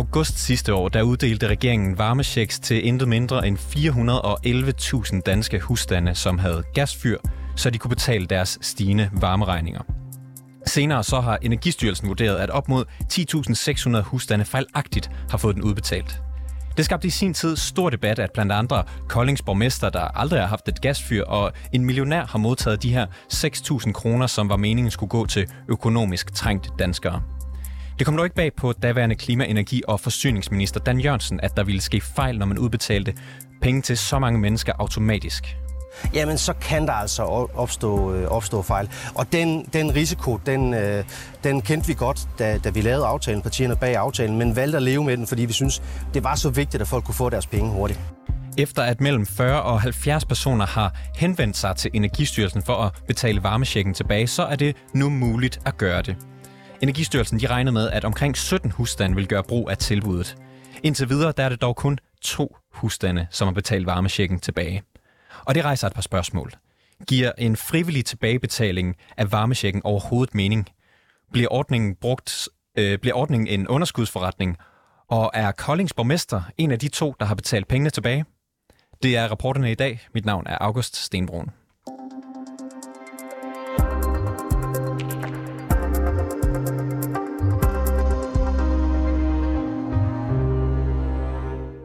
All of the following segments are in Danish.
August sidste år, der uddelte regeringen varmechecks til intet mindre end 411.000 danske husstande, som havde gasfyr, så de kunne betale deres stigende varmeregninger. Senere så har Energistyrelsen vurderet, at op mod 10.600 husstande fejlagtigt har fået den udbetalt. Det skabte i sin tid stor debat, at blandt andre Koldings borgmester, der aldrig har haft et gasfyr, og en millionær har modtaget de her 6.000 kroner, som var meningen skulle gå til økonomisk trængt danskere. Det kom dog ikke bag på daværende klima-, energi- og forsyningsminister Dan Jørgensen, at der ville ske fejl, når man udbetalte penge til så mange mennesker automatisk jamen så kan der altså opstå, øh, opstå fejl. Og den, den risiko, den, øh, den kendte vi godt, da, da vi lavede aftalen, partierne bag aftalen, men valgte at leve med den, fordi vi synes, det var så vigtigt, at folk kunne få deres penge hurtigt. Efter at mellem 40 og 70 personer har henvendt sig til Energistyrelsen for at betale varmesjekken tilbage, så er det nu muligt at gøre det. Energistyrelsen de regner med, at omkring 17 husstande vil gøre brug af tilbuddet. Indtil videre der er det dog kun to husstande, som har betalt varmesjekken tilbage. Og det rejser et par spørgsmål. Giver en frivillig tilbagebetaling af varmesjekken overhovedet mening? Bliver ordningen, brugt, øh, bliver ordningen en underskudsforretning? Og er Koldings borgmester en af de to, der har betalt pengene tilbage? Det er rapporterne i dag. Mit navn er August Stenbrun.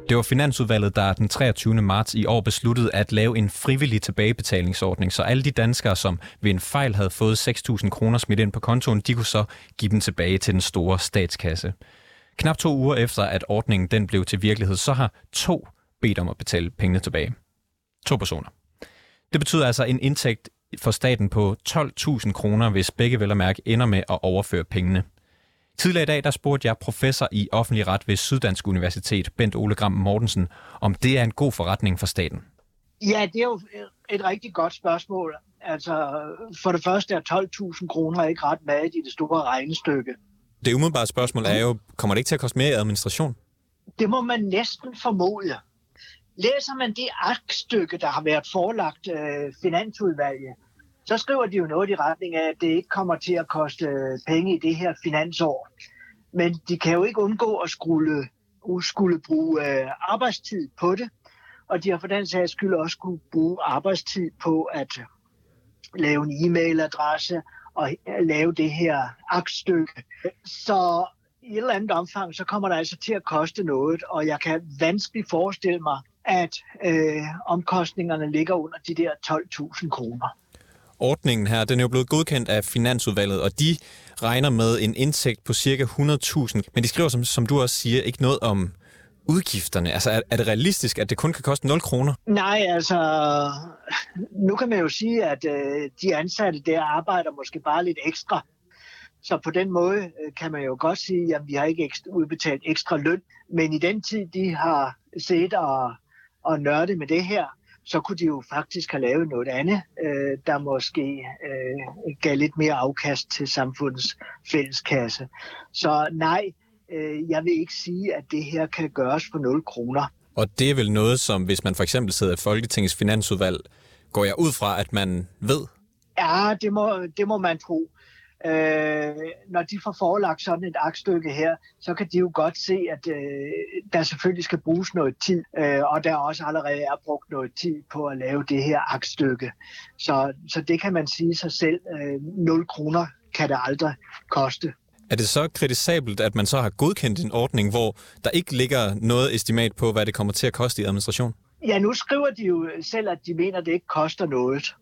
Det var Finansudvalget, der den 23. marts i år besluttede at lave en frivillig tilbagebetalingsordning, så alle de danskere, som ved en fejl havde fået 6.000 kroner smidt ind på kontoen, de kunne så give dem tilbage til den store statskasse. Knap to uger efter, at ordningen den blev til virkelighed, så har to bedt om at betale pengene tilbage. To personer. Det betyder altså en indtægt for staten på 12.000 kroner, hvis begge vel at mærke ender med at overføre pengene. Tidligere i dag der spurgte jeg professor i offentlig ret ved Syddansk Universitet, Bent Ole Gram Mortensen, om det er en god forretning for staten. Ja, det er jo et rigtig godt spørgsmål. Altså, for det første er 12.000 kroner ikke ret meget i det store regnestykke. Det umiddelbare spørgsmål er jo, kommer det ikke til at koste mere i administration? Det må man næsten formode. Læser man det aktstykke, der har været forelagt øh, Finansudvalget, så skriver de jo noget i retning af, at det ikke kommer til at koste penge i det her finansår. Men de kan jo ikke undgå at skulle, skulle bruge øh, arbejdstid på det, og de har for den sags skyld også skulle bruge arbejdstid på at lave en e-mailadresse og lave det her aktstykke. Så i et eller andet omfang, så kommer der altså til at koste noget, og jeg kan vanskeligt forestille mig, at øh, omkostningerne ligger under de der 12.000 kroner ordningen her, den er jo blevet godkendt af Finansudvalget, og de regner med en indtægt på cirka 100.000. Men de skriver, som, som du også siger, ikke noget om udgifterne. Altså, er, er det realistisk, at det kun kan koste 0 kroner? Nej, altså, nu kan man jo sige, at øh, de ansatte der arbejder måske bare lidt ekstra. Så på den måde øh, kan man jo godt sige, at vi har ikke ekstra, udbetalt ekstra løn. Men i den tid, de har set og, og nørdet med det her, så kunne de jo faktisk have lavet noget andet, øh, der måske øh, gav lidt mere afkast til samfundets fælleskasse. Så nej, øh, jeg vil ikke sige, at det her kan gøres for 0 kroner. Og det er vel noget, som hvis man for eksempel sidder i Folketingets finansudvalg, går jeg ud fra, at man ved? Ja, det må, det må man tro øh, når de får forelagt sådan et aktstykke her, så kan de jo godt se, at øh, der selvfølgelig skal bruges noget tid, øh, og der også allerede er brugt noget tid på at lave det her aktstykke. Så, så det kan man sige sig selv. Øh, 0 kroner kan det aldrig koste. Er det så kritisabelt, at man så har godkendt en ordning, hvor der ikke ligger noget estimat på, hvad det kommer til at koste i administration? Ja, nu skriver de jo selv, at de mener, at det ikke koster noget.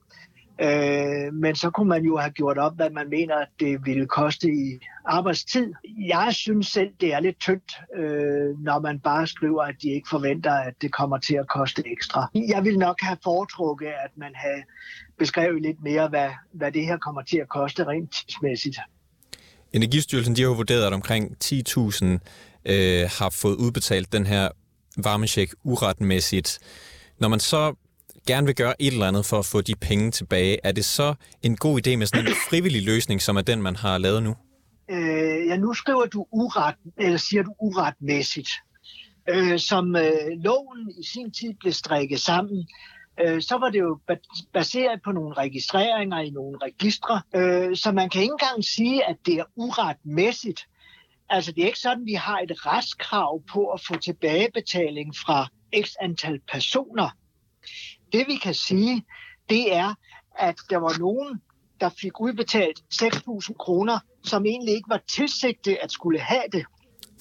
Øh, men så kunne man jo have gjort op, hvad man mener, at det ville koste i arbejdstid. Jeg synes selv, det er lidt tyndt, øh, når man bare skriver, at de ikke forventer, at det kommer til at koste ekstra. Jeg vil nok have foretrukket, at man havde beskrevet lidt mere, hvad, hvad det her kommer til at koste rent tidsmæssigt. Energistyrelsen de har jo vurderet, at omkring 10.000 øh, har fået udbetalt den her varmesjek uretmæssigt. Når man så gerne vil gøre et eller andet for at få de penge tilbage, er det så en god idé med sådan en frivillig løsning, som er den, man har lavet nu? Øh, ja, nu skriver du uret, eller siger du uretmæssigt. Øh, som øh, loven i sin tid blev strikket sammen, øh, så var det jo baseret på nogle registreringer i nogle registre, øh, så man kan ikke engang sige, at det er uretmæssigt. Altså, det er ikke sådan, at vi har et restkrav på at få tilbagebetaling fra x antal personer. Det vi kan sige, det er, at der var nogen, der fik udbetalt 6.000 kroner, som egentlig ikke var tilsigtet at skulle have det.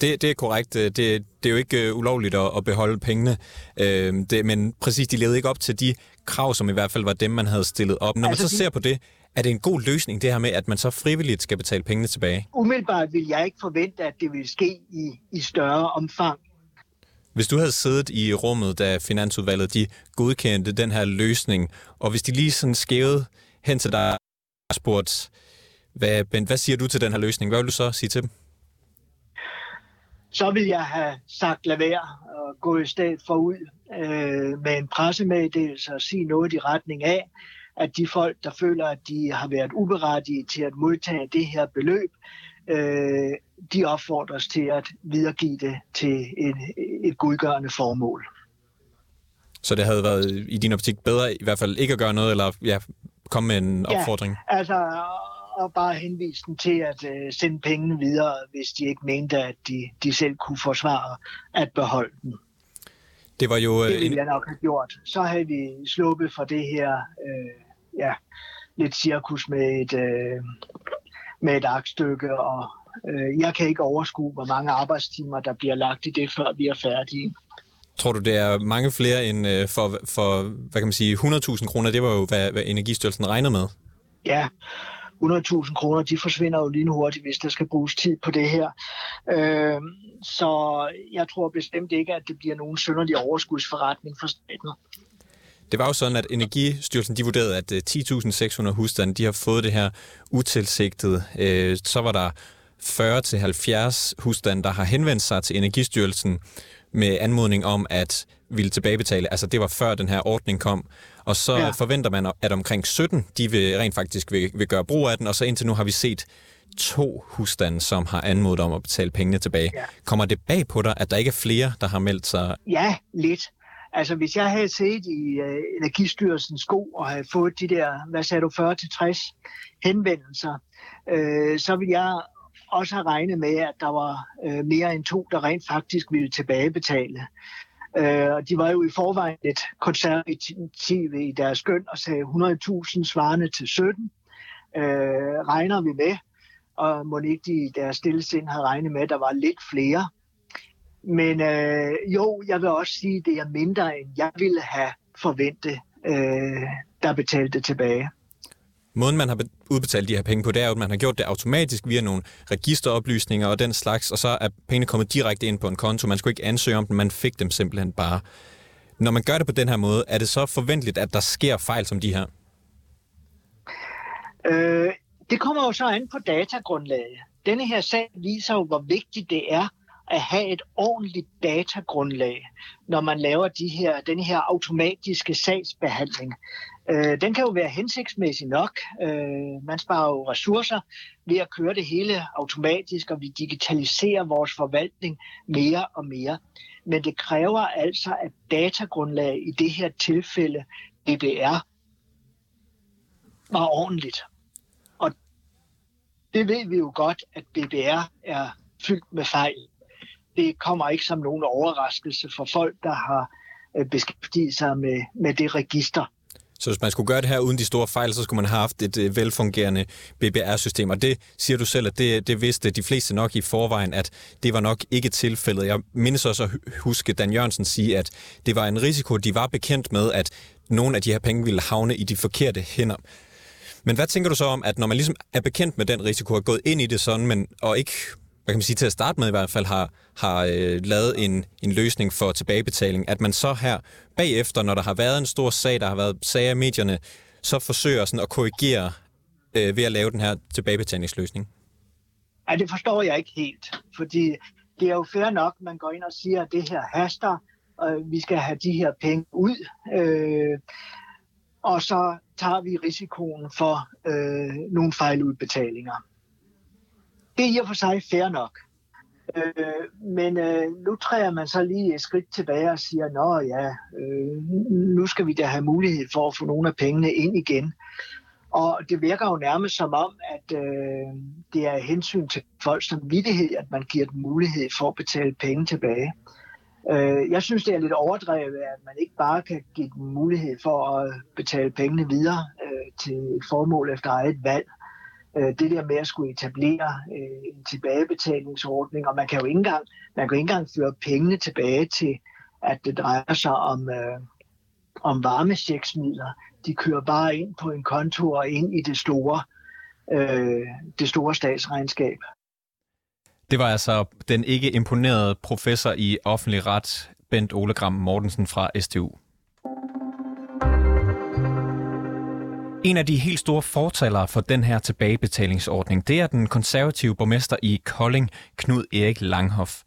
Det, det er korrekt. Det, det er jo ikke uh, ulovligt at, at beholde pengene, uh, det, men præcis, de levede ikke op til de krav, som i hvert fald var dem, man havde stillet op. Når altså, man så de... ser på det, er det en god løsning, det her med, at man så frivilligt skal betale pengene tilbage? Umiddelbart vil jeg ikke forvente, at det vil ske i, i større omfang. Hvis du havde siddet i rummet, da Finansudvalget de godkendte den her løsning, og hvis de lige sådan skævede hen til dig og spurgte, hvad, ben, hvad siger du til den her løsning? Hvad vil du så sige til dem? Så vil jeg have sagt, lad være og gå i stedet for ud øh, med en pressemeddelelse og sige noget i retning af, at de folk, der føler, at de har været uberettiget til at modtage det her beløb, øh, de opfordres til at videregive det til et, et godgørende formål. Så det havde været i din optik bedre i hvert fald ikke at gøre noget, eller ja, komme med en opfordring? Ja, altså og bare henvise dem til at øh, sende pengene videre, hvis de ikke mente, at de, de selv kunne forsvare at beholde dem. Det var jo... Øh, det ville jeg nok have gjort. Så havde vi sluppet for det her øh, ja, lidt cirkus med et, øh, med et aktstykke, og øh, jeg kan ikke overskue, hvor mange arbejdstimer, der bliver lagt i det, før vi er færdige. Tror du, det er mange flere end øh, for, for hvad kan man sige, 100.000 kroner? Det var jo, hvad, hvad Energistyrelsen regnede med. Ja, 100.000 kroner, de forsvinder jo lige hurtigt, hvis der skal bruges tid på det her. Øh, så jeg tror bestemt ikke, at det bliver nogen sønderlig overskudsforretning for staten. Det var jo sådan, at Energistyrelsen de vurderede, at 10.600 øh, husstande de har fået det her utilsigtet. Øh, så var der 40-70 husstande, der har henvendt sig til Energistyrelsen med anmodning om at ville tilbagebetale. Altså det var før den her ordning kom. Og så ja. forventer man, at omkring 17, de vil rent faktisk vil, vil gøre brug af den, og så indtil nu har vi set to husstande, som har anmodet om at betale pengene tilbage. Ja. Kommer det bag på dig, at der ikke er flere, der har meldt sig? Ja, lidt. Altså hvis jeg havde set i øh, Energistyrelsens sko og havde fået de der, hvad sagde du, 40-60 henvendelser, øh, så ville jeg også have regnet med, at der var øh, mere end to, der rent faktisk ville tilbagebetale. Øh, og de var jo i forvejen lidt konservative i deres skøn og sagde 100.000 svarende til 17. Øh, regner vi med, og må ikke de i deres stillesind have regnet med, at der var lidt flere. Men øh, jo, jeg vil også sige, at det er mindre, end jeg ville have forventet, øh, der betalte tilbage. Måden, man har udbetalt de her penge på, det er jo, at man har gjort det automatisk via nogle registeroplysninger og den slags, og så er pengene kommet direkte ind på en konto. Man skulle ikke ansøge om dem, man fik dem simpelthen bare. Når man gør det på den her måde, er det så forventeligt, at der sker fejl som de her? Øh, det kommer jo så an på datagrundlaget. Denne her sag viser jo, hvor vigtigt det er at have et ordentligt datagrundlag, når man laver de her, den her automatiske sagsbehandling. Øh, den kan jo være hensigtsmæssig nok. Øh, man sparer jo ressourcer ved at køre det hele automatisk, og vi digitaliserer vores forvaltning mere og mere. Men det kræver altså, at datagrundlag i det her tilfælde, DBR, var ordentligt. Og det ved vi jo godt, at DBR er fyldt med fejl det kommer ikke som nogen overraskelse for folk, der har øh, beskæftiget sig med, med det register. Så hvis man skulle gøre det her uden de store fejl, så skulle man have haft et øh, velfungerende BBR-system. Og det siger du selv, at det, det vidste de fleste nok i forvejen, at det var nok ikke tilfældet. Jeg mindes også at huske Dan Jørgensen sige, at det var en risiko, de var bekendt med, at nogle af de her penge ville havne i de forkerte hænder. Men hvad tænker du så om, at når man ligesom er bekendt med den risiko, og gået ind i det sådan, men, og ikke hvad kan man sige, til at starte med i hvert fald har, har øh, lavet en, en løsning for tilbagebetaling, at man så her bagefter, når der har været en stor sag, der har været sager i medierne, så forsøger sådan at korrigere øh, ved at lave den her tilbagebetalingsløsning? Ja, det forstår jeg ikke helt, fordi det er jo fair nok, man går ind og siger, at det her haster, og vi skal have de her penge ud, øh, og så tager vi risikoen for øh, nogle fejludbetalinger det er i og for sig fair nok. Øh, men øh, nu træder man så lige et skridt tilbage og siger, nå ja, øh, nu skal vi da have mulighed for at få nogle af pengene ind igen. Og det virker jo nærmest som om, at øh, det er hensyn til folks samvittighed, at man giver dem mulighed for at betale penge tilbage. Øh, jeg synes, det er lidt overdrevet, at man ikke bare kan give dem mulighed for at betale pengene videre øh, til et formål efter eget valg. Øh, Øh, det der med at skulle etablere øh, en tilbagebetalingsordning, og man kan jo ikke engang, man kan jo ikke engang føre pengene tilbage til, at det drejer sig om, øh, om varmesjeksmidler. De kører bare ind på en konto og ind i det store, øh, det store statsregnskab. Det var altså den ikke imponerede professor i offentlig ret, Bent Ole Gram Mortensen fra STU. En af de helt store fortalere for den her tilbagebetalingsordning, det er den konservative borgmester i Kolding, Knud Erik Langhoff.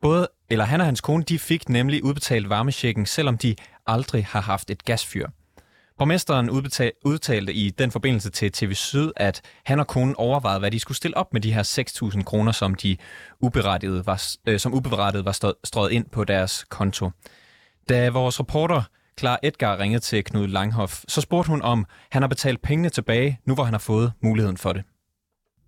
Både, eller han og hans kone, de fik nemlig udbetalt varmesjekken, selvom de aldrig har haft et gasfyr. Borgmesteren udtalte i den forbindelse til TV Syd, at han og konen overvejede, hvad de skulle stille op med de her 6.000 kroner, som de uberettiget var, øh, som uberettiget var strøget ind på deres konto. Da vores reporter Klar Edgar ringede til Knud Langhoff, så spurgte hun om, han har betalt pengene tilbage, nu hvor han har fået muligheden for det.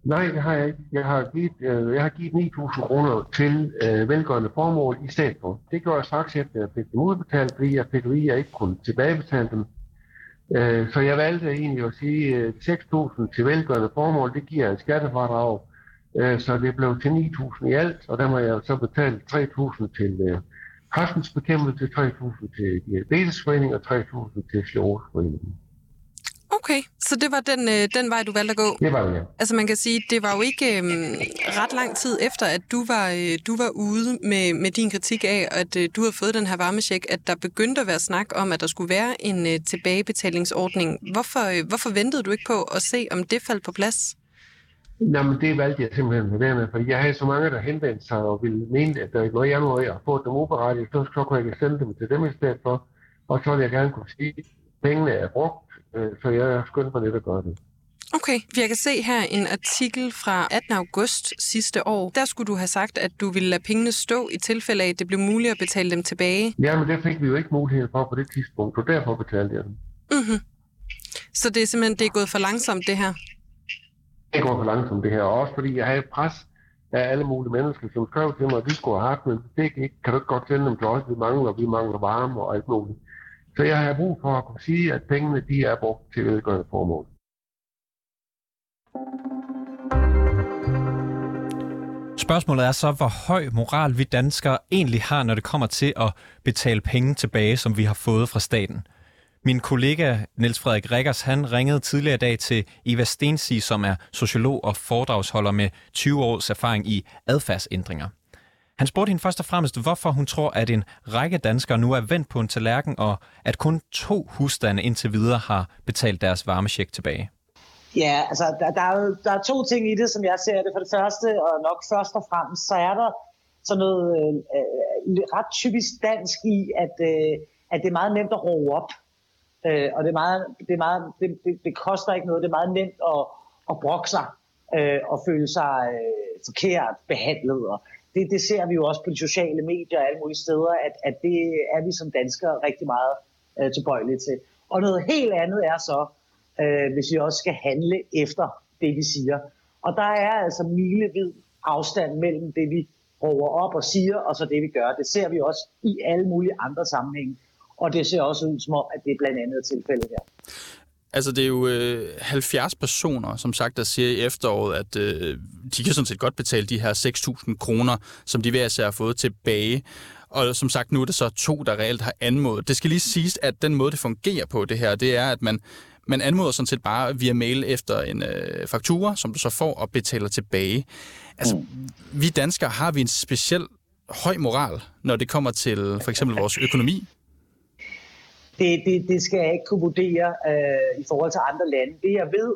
Nej, det har jeg ikke. Jeg har givet, øh, jeg har givet 9.000 kroner til øh, velgørende formål i stedet for. Det gjorde jeg straks efter, at jeg fik dem udbetalt, fordi jeg fik at jeg ikke kunne tilbagebetale dem. Øh, så jeg valgte egentlig at sige, øh, at 6.000 til velgørende formål, det giver et skattefradrag. Øh, så det blev til 9.000 i alt, og der må jeg så betale 3.000 til øh, kræftens bekæmpelse, 3.000 til diabetesforening og 3.000 til skleroseforeningen. Okay, så det var den, øh, den vej, du valgte at gå? Det var det, ja. Altså man kan sige, det var jo ikke øh, ret lang tid efter, at du var, øh, du var ude med, med din kritik af, at øh, du havde fået den her varmesjek, at der begyndte at være snak om, at der skulle være en øh, tilbagebetalingsordning. Hvorfor, øh, hvorfor ventede du ikke på at se, om det faldt på plads? Jamen, det valgte jeg simpelthen med det med, for jeg havde så mange, der henvendte sig og ville mene, at der, når jeg nu har fået dem uberettiget, så, så kunne jeg sende dem til dem i stedet for. Og så ville jeg gerne kunne sige, at pengene er brugt, Øh, så jeg skyndte mig lidt at gøre det. Okay, jeg kan se her en artikel fra 18. august sidste år. Der skulle du have sagt, at du ville lade pengene stå i tilfælde af, at det blev muligt at betale dem tilbage. Ja, men det fik vi jo ikke mulighed for på det tidspunkt, og derfor betalte jeg dem. Mm-hmm. Så det er simpelthen det er gået for langsomt, det her? Det går for langsomt, det her. Og også fordi jeg havde pres af alle mulige mennesker, som skrev til mig, at de skulle have haft, men det ikke, kan du ikke godt sende dem til os, vi mangler, vi mangler varme og alt muligt. Så jeg har brug for at kunne sige, at pengene de er brugt til velgørende formål. Spørgsmålet er så, hvor høj moral vi danskere egentlig har, når det kommer til at betale penge tilbage, som vi har fået fra staten. Min kollega Niels Frederik Rikkers, han ringede tidligere i dag til Eva Stensi, som er sociolog og foredragsholder med 20 års erfaring i adfærdsændringer. Han spurgte hende først og fremmest, hvorfor hun tror, at en række danskere nu er vendt på en tallerken, og at kun to husstande indtil videre har betalt deres varmesjek tilbage. Ja, altså der, der, er der er to ting i det, som jeg ser det. For det første, og nok først og fremmest, så er der sådan noget øh, øh ret typisk dansk i, at, øh, at det er meget nemt at råbe op. Øh, og det, er meget, det, er meget, det, det, det koster ikke noget. Det er meget nemt at, at brokke sig øh, og føle sig øh, forkert behandlet. Og, det, det ser vi jo også på de sociale medier og alle mulige steder, at, at det er vi som danskere rigtig meget øh, tilbøjelige til. Og noget helt andet er så, øh, hvis vi også skal handle efter det, vi siger. Og der er altså milevid afstand mellem det, vi råber op og siger, og så det, vi gør. Det ser vi også i alle mulige andre sammenhænge. Og det ser også ud som om, at det er blandt andet tilfældet her. Altså, det er jo øh, 70 personer, som sagt, der siger i efteråret, at øh, de kan sådan set godt betale de her 6.000 kroner, som de hver har fået tilbage. Og som sagt, nu er det så to, der reelt har anmodet. Det skal lige siges, at den måde, det fungerer på det her, det er, at man, man anmoder sådan set bare via mail efter en øh, faktura, som du så får og betaler tilbage. Altså, mm. vi danskere har vi en speciel høj moral, når det kommer til for eksempel vores økonomi det, det, det skal jeg ikke kunne vurdere øh, i forhold til andre lande. Det jeg ved,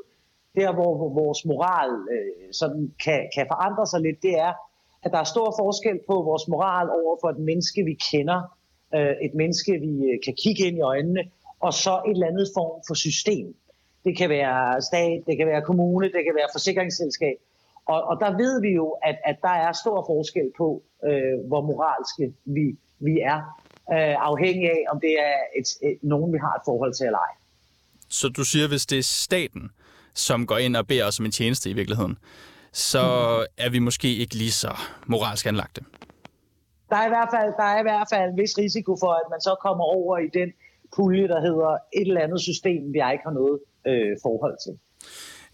der hvor, hvor vores moral øh, sådan kan, kan forandre sig lidt, det er, at der er stor forskel på vores moral over for et menneske, vi kender, øh, et menneske, vi øh, kan kigge ind i øjnene, og så et eller andet form for system. Det kan være stat, det kan være kommune, det kan være forsikringsselskab. Og, og der ved vi jo, at, at der er stor forskel på, øh, hvor moralske vi, vi er øh, afhængig af, om det er et, et, nogen, vi har et forhold til eller ej. Så du siger, hvis det er staten, som går ind og beder os om en tjeneste i virkeligheden, så er vi måske ikke lige så moralsk anlagte. Der er, i hvert fald, der er i hvert fald en vis risiko for, at man så kommer over i den pulje, der hedder et eller andet system, vi ikke har noget øh, forhold til.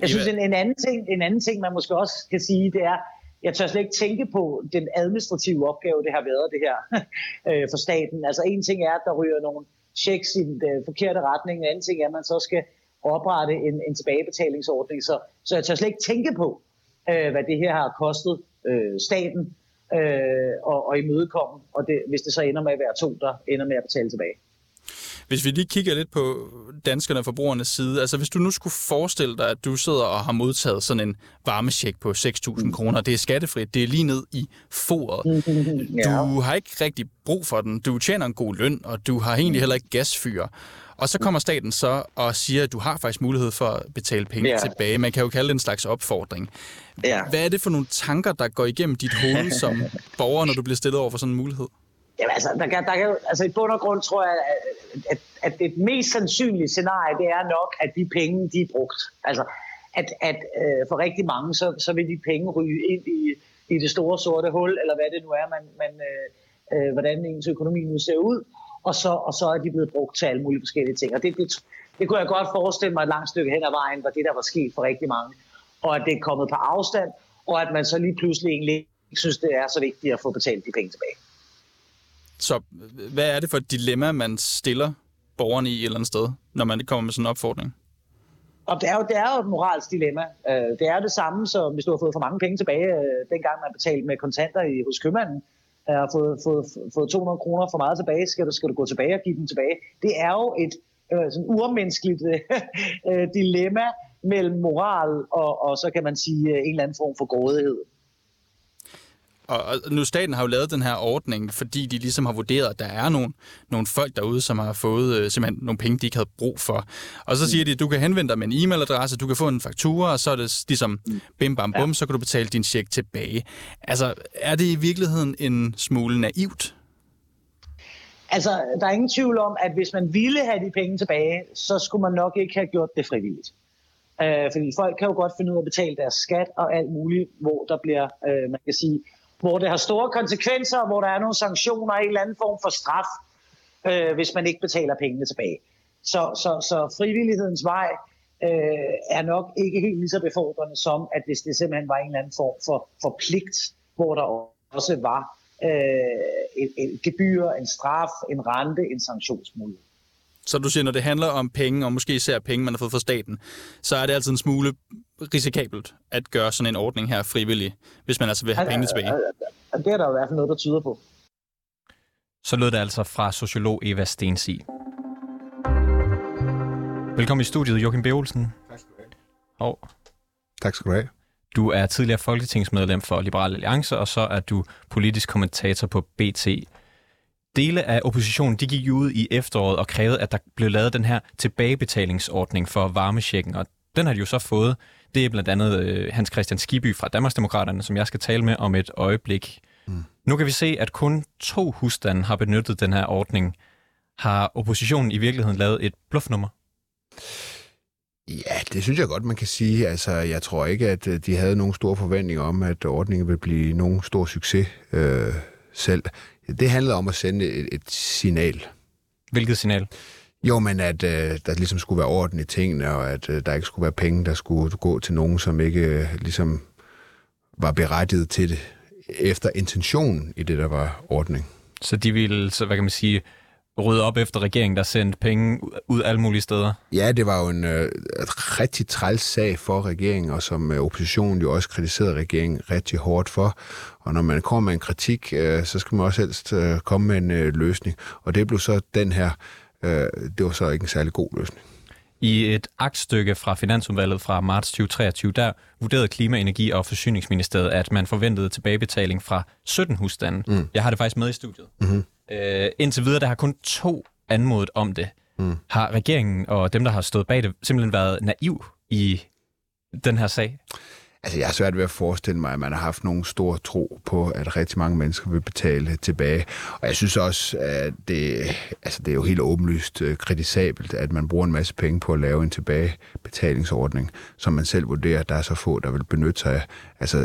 Jeg synes, en, en, anden ting, en anden ting, man måske også kan sige, det er, jeg tør slet ikke tænke på den administrative opgave, det har været det her øh, for staten. Altså en ting er, at der ryger nogle checks i den øh, forkerte retning, en anden ting er, at man så skal oprette en, en tilbagebetalingsordning. Så, så jeg tør slet ikke tænke på, øh, hvad det her har kostet øh, staten øh, og, og imødekomme, og det, hvis det så ender med at være to, der ender med at betale tilbage. Hvis vi lige kigger lidt på danskerne og forbrugernes side, altså hvis du nu skulle forestille dig, at du sidder og har modtaget sådan en varmesjek på 6.000 mm. kroner, det er skattefrit, det er lige ned i foret. Du har ikke rigtig brug for den, du tjener en god løn, og du har egentlig heller ikke gasfyr. Og så kommer staten så og siger, at du har faktisk mulighed for at betale penge ja. tilbage. Man kan jo kalde det en slags opfordring. Ja. Hvad er det for nogle tanker, der går igennem dit hoved som borger, når du bliver stillet over for sådan en mulighed? Jamen altså, der kan, der kan, altså i bund og grund tror jeg, at, at det mest sandsynlige scenarie, det er nok, at de penge, de er brugt. Altså, at, at øh, for rigtig mange, så, så vil de penge ryge ind i, i det store sorte hul, eller hvad det nu er, man, man, øh, øh, hvordan ens økonomi nu ser ud, og så, og så er de blevet brugt til alle mulige forskellige ting. Og det, det, det kunne jeg godt forestille mig et langt stykke hen ad vejen, var det, der var sket for rigtig mange. Og at det er kommet på afstand, og at man så lige pludselig egentlig ikke synes, det er så vigtigt at få betalt de penge tilbage. Så øh, hvad er det for et dilemma, man stiller borgerne i et eller andet sted, når man kommer med sådan en opfordring? Og det er, jo, det er jo et moralsk dilemma. Øh, det er det samme, som hvis du har fået for mange penge tilbage, øh, dengang man betalte med kontanter i, hos købmanden, og har fået, fået, fået 200 kroner for meget tilbage, skal du, skal du gå tilbage og give dem tilbage. Det er jo et øh, sådan urmenneskeligt øh, dilemma mellem moral og, og så kan man sige en eller anden form for grådighed. Og, og nu staten har jo lavet den her ordning, fordi de ligesom har vurderet, at der er nogle, nogle folk derude, som har fået øh, simpelthen nogle penge, de ikke havde brug for. Og så siger de, at du kan henvende dig med en e-mailadresse, du kan få en faktura, og så er det ligesom bim bam bum, ja. så kan du betale din check tilbage. Altså, er det i virkeligheden en smule naivt? Altså, der er ingen tvivl om, at hvis man ville have de penge tilbage, så skulle man nok ikke have gjort det frivilligt. Øh, fordi folk kan jo godt finde ud af at betale deres skat og alt muligt, hvor der bliver, øh, man kan sige, hvor det har store konsekvenser, hvor der er nogle sanktioner og en eller anden form for straf, øh, hvis man ikke betaler pengene tilbage. Så, så, så frivillighedens vej øh, er nok ikke helt lige så befordrende som, at hvis det simpelthen var en eller anden form for, for pligt, hvor der også var øh, et, et gebyr, en straf, en rente, en sanktionsmulighed. Så du siger, når det handler om penge, og måske især penge, man har fået fra staten, så er det altid en smule risikabelt at gøre sådan en ordning her frivillig, hvis man altså vil have penge tilbage. Det er der i hvert fald noget, der tyder på. Så lød det altså fra sociolog Eva Stensi. Velkommen i studiet, Joachim B. Olsen. Tak skal du have. Og tak skal du have. Du er tidligere folketingsmedlem for Liberal Alliance, og så er du politisk kommentator på BT. Dele af oppositionen de gik ud i efteråret og krævede, at der blev lavet den her tilbagebetalingsordning for varmesjekken, og den har de jo så fået. Det er blandt andet øh, Hans Christian Skiby fra Danmarksdemokraterne, som jeg skal tale med om et øjeblik. Mm. Nu kan vi se, at kun to husstande har benyttet den her ordning. Har oppositionen i virkeligheden lavet et bluffnummer? Ja, det synes jeg godt, man kan sige. Altså, jeg tror ikke, at øh, de havde nogen store forventninger om, at ordningen vil blive nogen stor succes øh, selv. Det handlede om at sende et, et signal. Hvilket signal? Jo, men at øh, der ligesom skulle være orden i tingene, og at øh, der ikke skulle være penge, der skulle gå til nogen, som ikke øh, ligesom var berettiget til det, efter intentionen i det, der var ordning. Så de ville, så hvad kan man sige, rydde op efter regeringen, der sendte penge ud alle mulige steder? Ja, det var jo en øh, rigtig træls sag for regeringen, og som øh, oppositionen jo også kritiserede regeringen rigtig hårdt for. Og når man kommer med en kritik, øh, så skal man også helst øh, komme med en øh, løsning. Og det blev så den her Øh, det var så ikke en særlig god løsning. I et aktstykke fra Finansudvalget fra marts 2023, der vurderede Klima-, Energi- og Forsyningsministeriet, at man forventede tilbagebetaling fra 17 husstande. Mm. Jeg har det faktisk med i studiet. Mm-hmm. Øh, indtil videre, der har kun to anmodet om det. Mm. Har regeringen og dem, der har stået bag det, simpelthen været naiv i den her sag? Altså, jeg har svært ved at forestille mig, at man har haft nogen stor tro på, at rigtig mange mennesker vil betale tilbage. Og jeg synes også, at det, altså, det er jo helt åbenlyst øh, kritisabelt, at man bruger en masse penge på at lave en tilbagebetalingsordning, som man selv vurderer, at der er så få, der vil benytte sig af. Altså,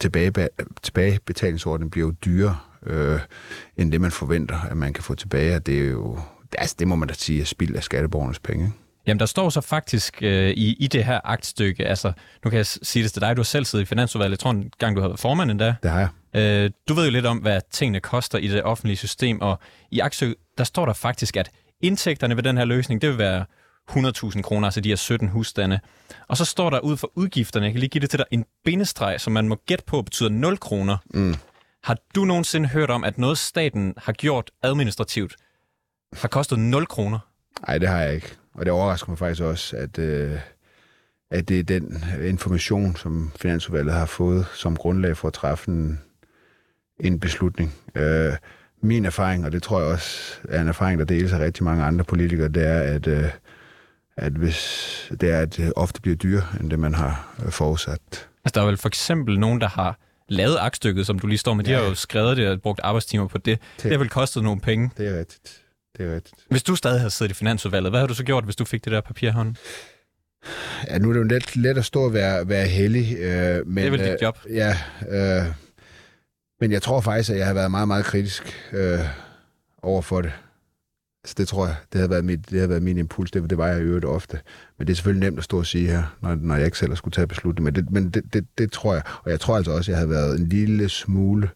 tilbage, tilbagebetalingsordningen bliver jo dyrere, øh, end det man forventer, at man kan få tilbage. Og det er jo, altså, det må man da sige, er spild af skatteborgernes penge. Ikke? Jamen, der står så faktisk øh, i, i det her aktstykke, altså, nu kan jeg sige det til dig, du har selv siddet i Finansudvalget, jeg tror en gang, du har været formand endda. Det har jeg. Øh, du ved jo lidt om, hvad tingene koster i det offentlige system, og i aktstykket, der står der faktisk, at indtægterne ved den her løsning, det vil være 100.000 kroner, altså de her 17 husstande. Og så står der ud for udgifterne, jeg kan lige give det til dig, en bindestreg, som man må gætte på, betyder 0 kroner. Mm. Har du nogensinde hørt om, at noget staten har gjort administrativt, har kostet 0 kroner? Nej, det har jeg ikke. Og det overrasker mig faktisk også, at, øh, at det er den information, som Finansudvalget har fået som grundlag for at træffe en, en beslutning. Øh, min erfaring, og det tror jeg også er en erfaring, der deles af rigtig mange andre politikere, det er, at, øh, at hvis det er, at det ofte bliver dyrere, end det man har øh, forudsat. Altså, der er vel for eksempel nogen, der har lavet aktstykket, som du lige står med. De ja. har jo skrevet det og brugt arbejdstimer på det. Det, det har vel kostet nogle penge. Det er rigtigt det er rigtigt. Hvis du stadig havde siddet i Finansudvalget, hvad har du så gjort, hvis du fik det der papir hånden? Ja, nu er det jo let, let at stå og være, være heldig. Øh, men, det er vel dit øh, job? Ja, øh, men jeg tror faktisk, at jeg har været meget, meget kritisk øh, over for det. Så det tror jeg, det har været, mit, det har været min impuls. Det, det var jeg i øvrigt ofte. Men det er selvfølgelig nemt at stå og sige her, når, når jeg ikke selv skulle tage beslutning. Men, det, men det, det, det tror jeg. Og jeg tror altså også, at jeg har været en lille smule øh,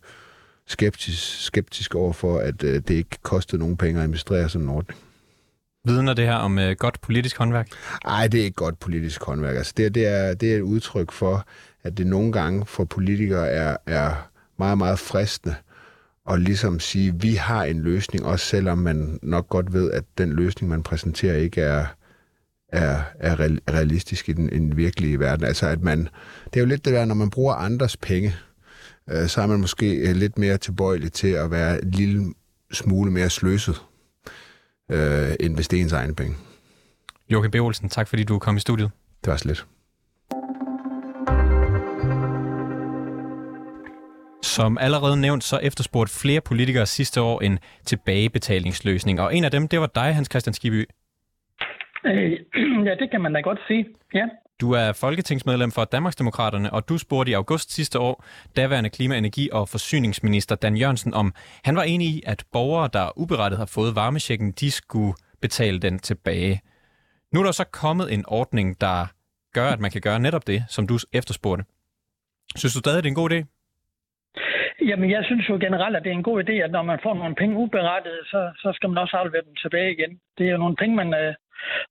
skeptisk, skeptisk over for, at øh, det ikke kostede nogen penge at administrere sådan en ordning. Vidner det her om øh, godt politisk håndværk? Nej, det er ikke godt politisk håndværk. Altså, det, det, er, det er et udtryk for, at det nogle gange for politikere er, er meget, meget fristende at ligesom sige, vi har en løsning, også selvom man nok godt ved, at den løsning, man præsenterer, ikke er, er, er realistisk i den, i den virkelige verden. Altså, at man, det er jo lidt det der, når man bruger andres penge, øh, så er man måske øh, lidt mere tilbøjelig til at være en lille smule mere sløset, øh, end hvis det er ens egne penge. Joachim B. Olsen, tak fordi du kom i studiet. Det var så lidt. Som allerede nævnt, så efterspurgte flere politikere sidste år en tilbagebetalingsløsning, og en af dem, det var dig, Hans Christian Skiby. Øh, ja, det kan man da godt sige, ja. Du er folketingsmedlem for Danmarksdemokraterne, og du spurgte i august sidste år daværende klima-, energi- og forsyningsminister Dan Jørgensen, om han var enig i, at borgere, der uberettet har fået varmesjekken, de skulle betale den tilbage. Nu er der så kommet en ordning, der gør, at man kan gøre netop det, som du efterspurgte. Synes du stadig, det er en god idé? Jamen, jeg synes jo generelt, at det er en god idé, at når man får nogle penge uberettet, så, så skal man også aflevere dem tilbage igen. Det er jo nogle penge, man, øh,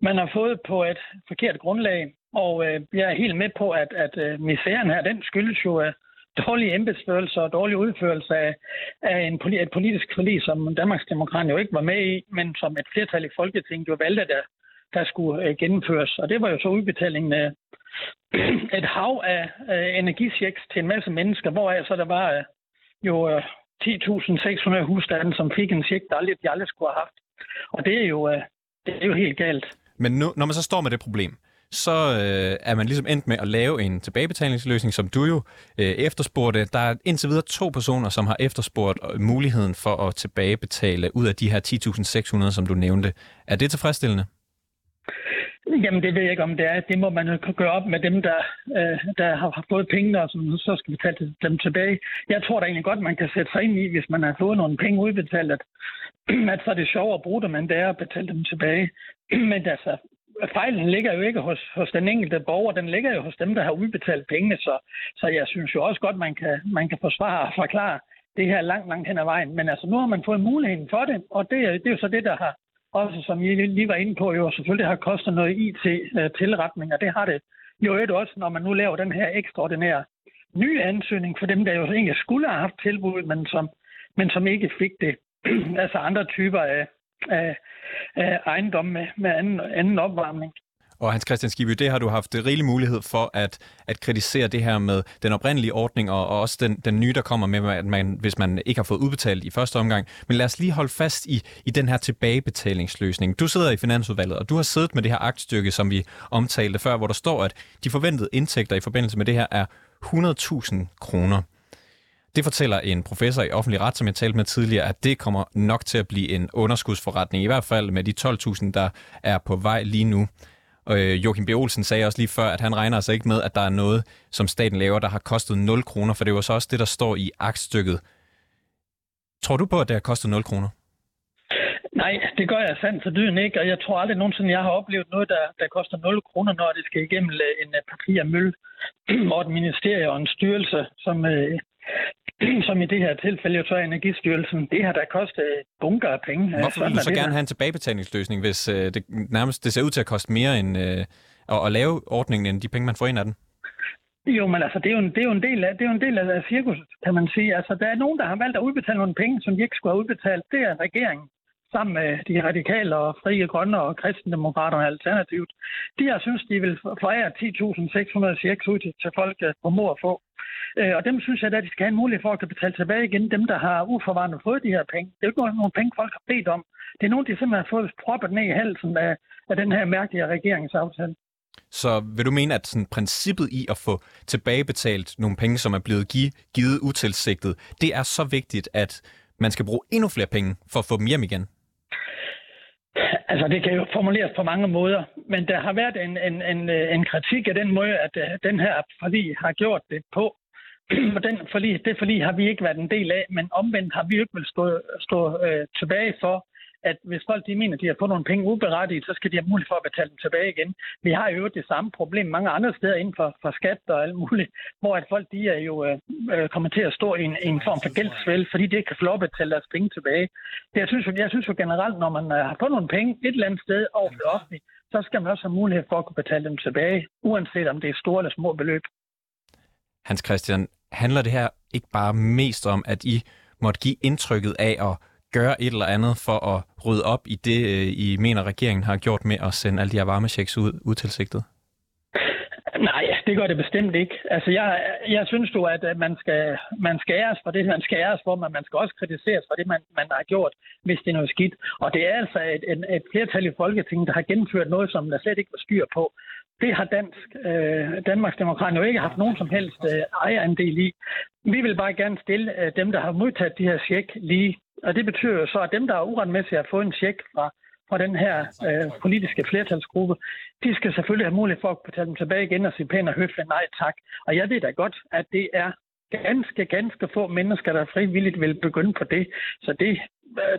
man har fået på et forkert grundlag. Og øh, jeg er helt med på, at, at øh, misæren her, den skyldes jo øh, dårlige embedsførelser og dårlig udførelse af, af en, et politisk forlig, som Danmarksdemokraterne jo ikke var med i, men som et flertal i Folketinget jo valgte, der, der skulle øh, gennemføres. Og det var jo så udbetalingen øh, af et hav af øh, energichecks til en masse mennesker, hvor så der var øh, jo øh, 10.600 husstande, som fik en check, der aldrig, de aldrig skulle have haft. Og det er jo, øh, det er jo helt galt. Men nu, når man så står med det problem, så øh, er man ligesom endt med at lave en tilbagebetalingsløsning, som du jo øh, efterspurgte. Der er indtil videre to personer, som har efterspurgt øh, muligheden for at tilbagebetale ud af de her 10.600, som du nævnte. Er det tilfredsstillende? Jamen, det ved jeg ikke, om det er. Det må man jo gøre op med dem, der, øh, der har fået pengene, og som så skal betale dem tilbage. Jeg tror da egentlig godt, man kan sætte sig ind i, hvis man har fået nogle penge udbetalt, at, at så er det sjovere at bruge dem, end det er at betale dem tilbage. Men altså, fejlen ligger jo ikke hos, hos den enkelte borger, den ligger jo hos dem, der har udbetalt pengene, så, så jeg synes jo også godt, man kan, man kan forsvare og forklare det her langt, langt hen ad vejen. Men altså, nu har man fået muligheden for det, og det, det er jo så det, der har, også som I lige var inde på, jo selvfølgelig har kostet noget IT-tilretning, øh, og det har det jo et også, når man nu laver den her ekstraordinære nye ansøgning for dem, der jo egentlig skulle have haft tilbud, men som, men som ikke fik det. altså andre typer af, af, af ejendomme med, med anden, anden opvarmning. Og Hans Christian Skibby, det har du haft rigelig mulighed for at, at kritisere det her med den oprindelige ordning, og, og også den, den nye, der kommer med, at man, hvis man ikke har fået udbetalt i første omgang. Men lad os lige holde fast i, i den her tilbagebetalingsløsning. Du sidder i Finansudvalget, og du har siddet med det her aktstykke, som vi omtalte før, hvor der står, at de forventede indtægter i forbindelse med det her er 100.000 kroner. Det fortæller en professor i offentlig ret, som jeg talte med tidligere, at det kommer nok til at blive en underskudsforretning, i hvert fald med de 12.000, der er på vej lige nu. Og øh, Joachim B. Olsen sagde også lige før, at han regner altså ikke med, at der er noget, som staten laver, der har kostet 0 kroner, for det var så også det, der står i aktstykket. Tror du på, at det har kostet 0 kroner? Nej, det gør jeg sandt for dyden ikke, og jeg tror aldrig nogensinde, jeg har oplevet noget, der, der koster 0 kroner, når det skal igennem øh, en øh, papir møl og et ministerie og en styrelse, som, øh, som i det her tilfælde jo så er Energistyrelsen. Det har da kostet bunker af penge. Hvorfor vil du så gerne have en tilbagebetalingsløsning, hvis uh, det nærmest det ser ud til at koste mere end uh, at, at lave ordningen, end de penge, man får ind af den? Jo, men altså, det er jo en, det er jo en, del, af, det er jo en del af cirkuset, kan man sige. Altså, der er nogen, der har valgt at udbetale nogle penge, som de ikke skulle have udbetalt. Det er regeringen sammen med de radikale og frie grønne og kristendemokraterne alternativt. De har synes, de vil forære 10.600 checks ud til folk øh, på mor at få. Øh, og dem synes jeg, at de skal have en mulighed for at kan betale tilbage igen, dem der har uforvarende fået de her penge. Det er jo ikke nogen penge, folk har bedt om. Det er nogen, de simpelthen har fået proppet ned i halsen af, af den her mærkelige regeringsaftale. Så vil du mene, at sådan, princippet i at få tilbagebetalt nogle penge, som er blevet give, givet utilsigtet, det er så vigtigt, at man skal bruge endnu flere penge for at få dem hjem igen? Altså, det kan jo formuleres på mange måder, men der har været en, en, en, øh, en kritik af den måde, at øh, den her forlig har gjort det på. Og den forlig, det forlig har vi ikke været en del af, men omvendt har vi jo ikke vil stå, stå øh, tilbage for, at hvis folk de mener, at de har fået nogle penge uberettiget, så skal de have mulighed for at betale dem tilbage igen. Vi har jo det samme problem mange andre steder inden for, for skat og alt muligt, hvor at folk de er jo øh, øh kommer til at stå i en, en form for gældsvæld, fordi de ikke kan få lov at betale deres penge tilbage. Det, jeg, synes, jeg synes jo generelt, når man øh, har fået nogle penge et eller andet sted over det offentlige, så skal man også have mulighed for at kunne betale dem tilbage, uanset om det er store eller små beløb. Hans Christian, handler det her ikke bare mest om, at I måtte give indtrykket af at gøre et eller andet for at rydde op i det, øh, I mener, regeringen har gjort med at sende alle de her varmechecks ud utilsigtet? Nej, det gør det bestemt ikke. Altså, jeg, jeg synes jo, at øh, man skal, man skal æres for det, man skal æres for, men man skal også kritiseres for det, man, man har gjort, hvis det er noget skidt. Og det er altså et, et, et flertal i Folketinget, der har gennemført noget, som der slet ikke var styr på. Det har dansk, øh, Danmarks Demokrater jo ikke haft nogen som helst øh, ejerandel i. Vi vil bare gerne stille øh, dem, der har modtaget de her check, lige og det betyder jo så, at dem, der er uretmæssigt at få en tjek fra, fra den her øh, politiske flertalsgruppe, de skal selvfølgelig have mulighed for at betale dem tilbage igen og sige pænt og høfligt nej tak. Og jeg ved da godt, at det er ganske, ganske få mennesker, der frivilligt vil begynde på det. Så det,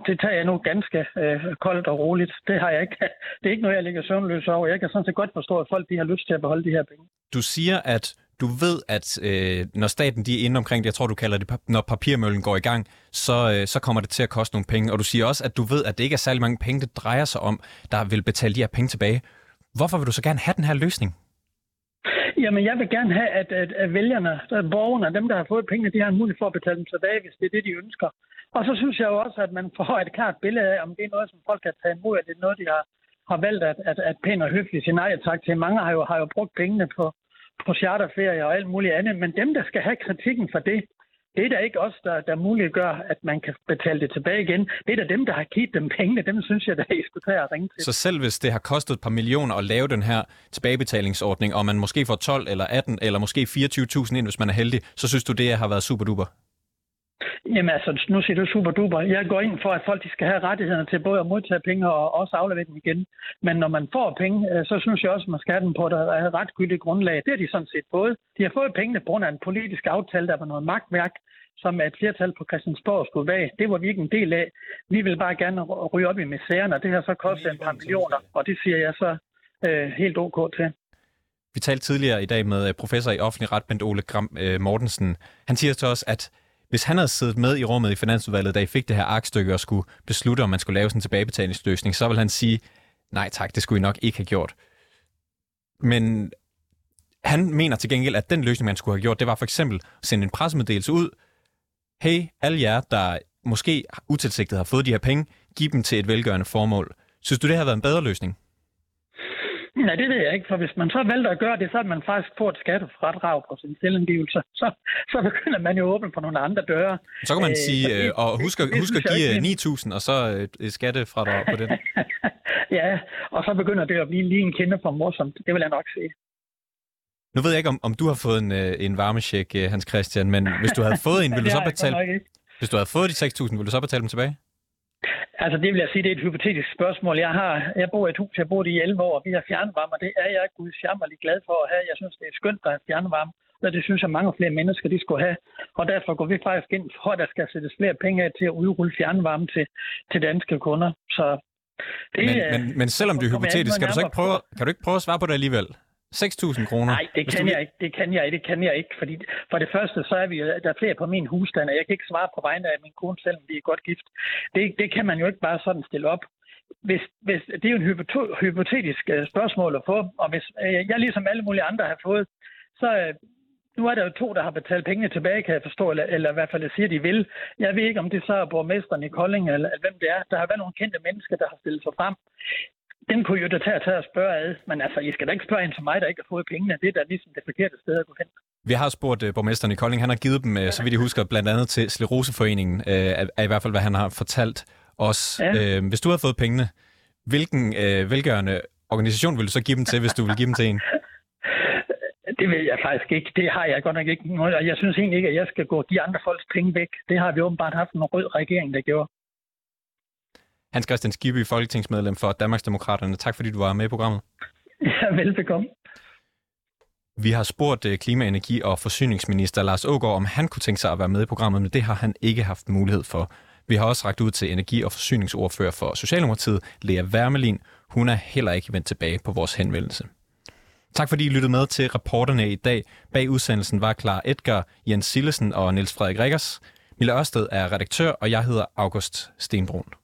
det tager jeg nu ganske øh, koldt og roligt. Det har jeg ikke. Det er ikke noget, jeg ligger søvnløs over. Jeg kan sådan set godt forstå, at folk de har lyst til at beholde de her penge. Du siger, at du ved, at øh, når staten de er inde omkring det, jeg tror, du kalder det, når papirmøllen går i gang, så, øh, så kommer det til at koste nogle penge. Og du siger også, at du ved, at det ikke er særlig mange penge, det drejer sig om, der vil betale de her penge tilbage. Hvorfor vil du så gerne have den her løsning? Jamen, jeg vil gerne have, at, at, at vælgerne, at borgerne, dem, der har fået pengene, de har en mulighed for at betale dem tilbage, hvis det er det, de ønsker. Og så synes jeg jo også, at man får et klart billede af, om det er noget, som folk kan tage imod, at det er noget, de har, har valgt at, at, at pænt og høfligt sige nej tak til. Mange har jo, har jo brugt pengene på, på charterferier og alt muligt andet. Men dem, der skal have kritikken for det, det er da ikke os, der, der muliggør, at man kan betale det tilbage igen. Det er da dem, der har givet dem pengene. Dem synes jeg, der I skulle tage at ringe til. Så selv hvis det har kostet et par millioner at lave den her tilbagebetalingsordning, og man måske får 12 eller 18 eller måske 24.000 ind, hvis man er heldig, så synes du, det har været super duper? Jamen altså, nu siger du super duper. Jeg går ind for, at folk de skal have rettighederne til både at modtage penge og også aflevere dem igen. Men når man får penge, øh, så synes jeg også, at man skal have dem på et øh, ret gyldigt grundlag. Det er de sådan set både. De har fået pengene på grund af en politisk aftale, der var noget magtværk, som et flertal på Christiansborg skulle være. Det var vi ikke en del af. Vi vil bare gerne ryge op i misæren, og det har så kostet en par millioner, og det siger jeg så øh, helt ok til. Vi talte tidligere i dag med øh, professor i offentlig ret, Bent Ole Gram øh, Mortensen. Han siger til os, at hvis han havde siddet med i rummet i Finansudvalget, da I fik det her aktstykke og skulle beslutte, om man skulle lave sådan en tilbagebetalingsløsning, så vil han sige, nej tak, det skulle I nok ikke have gjort. Men han mener til gengæld, at den løsning, man skulle have gjort, det var for eksempel at sende en pressemeddelelse ud. Hey, alle jer, der måske utilsigtet har fået de her penge, giv dem til et velgørende formål. Synes du, det har været en bedre løsning? Nej, det ved jeg ikke, for hvis man så vælger at gøre det, så er man faktisk på et skattefradrag på sin selvindgivelse. Så, så begynder man jo at åbne for nogle andre døre. Så kan man øh, sige, øh, og husk, at, husk at give 9.000, og så et skattefradrag på det. ja, og så begynder det at blive lige en kende for morsomt. Det vil jeg nok sige. Nu ved jeg ikke, om, om du har fået en, øh, en varmesjek, øh, Hans Christian, men hvis du havde fået en, ville du så betale... Hvis du havde fået de 6.000, ville du så betale dem tilbage? Altså det vil jeg sige, det er et hypotetisk spørgsmål. Jeg har, jeg bor i et hus, jeg bor i 11 år, og vi har fjernvarme, og det er jeg gudsjammerlig glad for at have. Jeg synes, det er skønt, at have fjernvarme, og det synes jeg, mange flere mennesker de skulle have. Og derfor går vi faktisk ind for, at der skal sættes flere penge af til at udrulle fjernvarme til, til danske kunder. Så det, men, men, men selvom det er hypotetisk, kan du så ikke prøve, kan du ikke prøve at svare på det alligevel? 6.000 kroner? Nej, det kan du... jeg ikke. Det kan jeg, det kan jeg ikke. Fordi for det første, så er vi der er flere på min husstand, og jeg kan ikke svare på vegne af min kone, selvom vi er godt gift. Det, det kan man jo ikke bare sådan stille op. Hvis, hvis, det er jo en hypotetisk øh, spørgsmål at få, og hvis øh, jeg ligesom alle mulige andre har fået, så øh, nu er der jo to, der har betalt pengene tilbage, kan jeg forstå, eller, eller i hvert fald siger, de vil. Jeg ved ikke, om det så er borgmesteren i Kolding, eller, eller hvem det er. Der har været nogle kendte mennesker, der har stillet sig frem den kunne jo da tage at tage og spørge ad. Men altså, I skal da ikke spørge en som mig, der ikke har fået pengene. Det er da ligesom det forkerte sted at gå hen. Vi har spurgt uh, borgmesteren i Kolding. Han har givet dem, uh, så vidt jeg husker, blandt andet til Sleroseforeningen, uh, er i hvert fald, hvad han har fortalt os. Ja. Uh, hvis du havde fået pengene, hvilken uh, velgørende organisation vil du så give dem til, hvis du vil give dem til en? Det vil jeg faktisk ikke. Det har jeg godt nok ikke. Og jeg synes egentlig ikke, at jeg skal gå de andre folks penge væk. Det har vi åbenbart haft en rød regering, der gjorde. Hans Christian Skibby, folketingsmedlem for Danmarksdemokraterne. Tak fordi du var med i programmet. Ja, velbekomme. Vi har spurgt øh, klima-, energi- og forsyningsminister Lars Ågaard, om han kunne tænke sig at være med i programmet, men det har han ikke haft mulighed for. Vi har også ragt ud til energi- og forsyningsordfører for Socialdemokratiet, Lea Wermelin. Hun er heller ikke vendt tilbage på vores henvendelse. Tak fordi I lyttede med til reporterne i dag. Bag udsendelsen var klar Edgar, Jens Sillesen og Niels Frederik Rikkers. Mille Ørsted er redaktør, og jeg hedder August Stenbrun.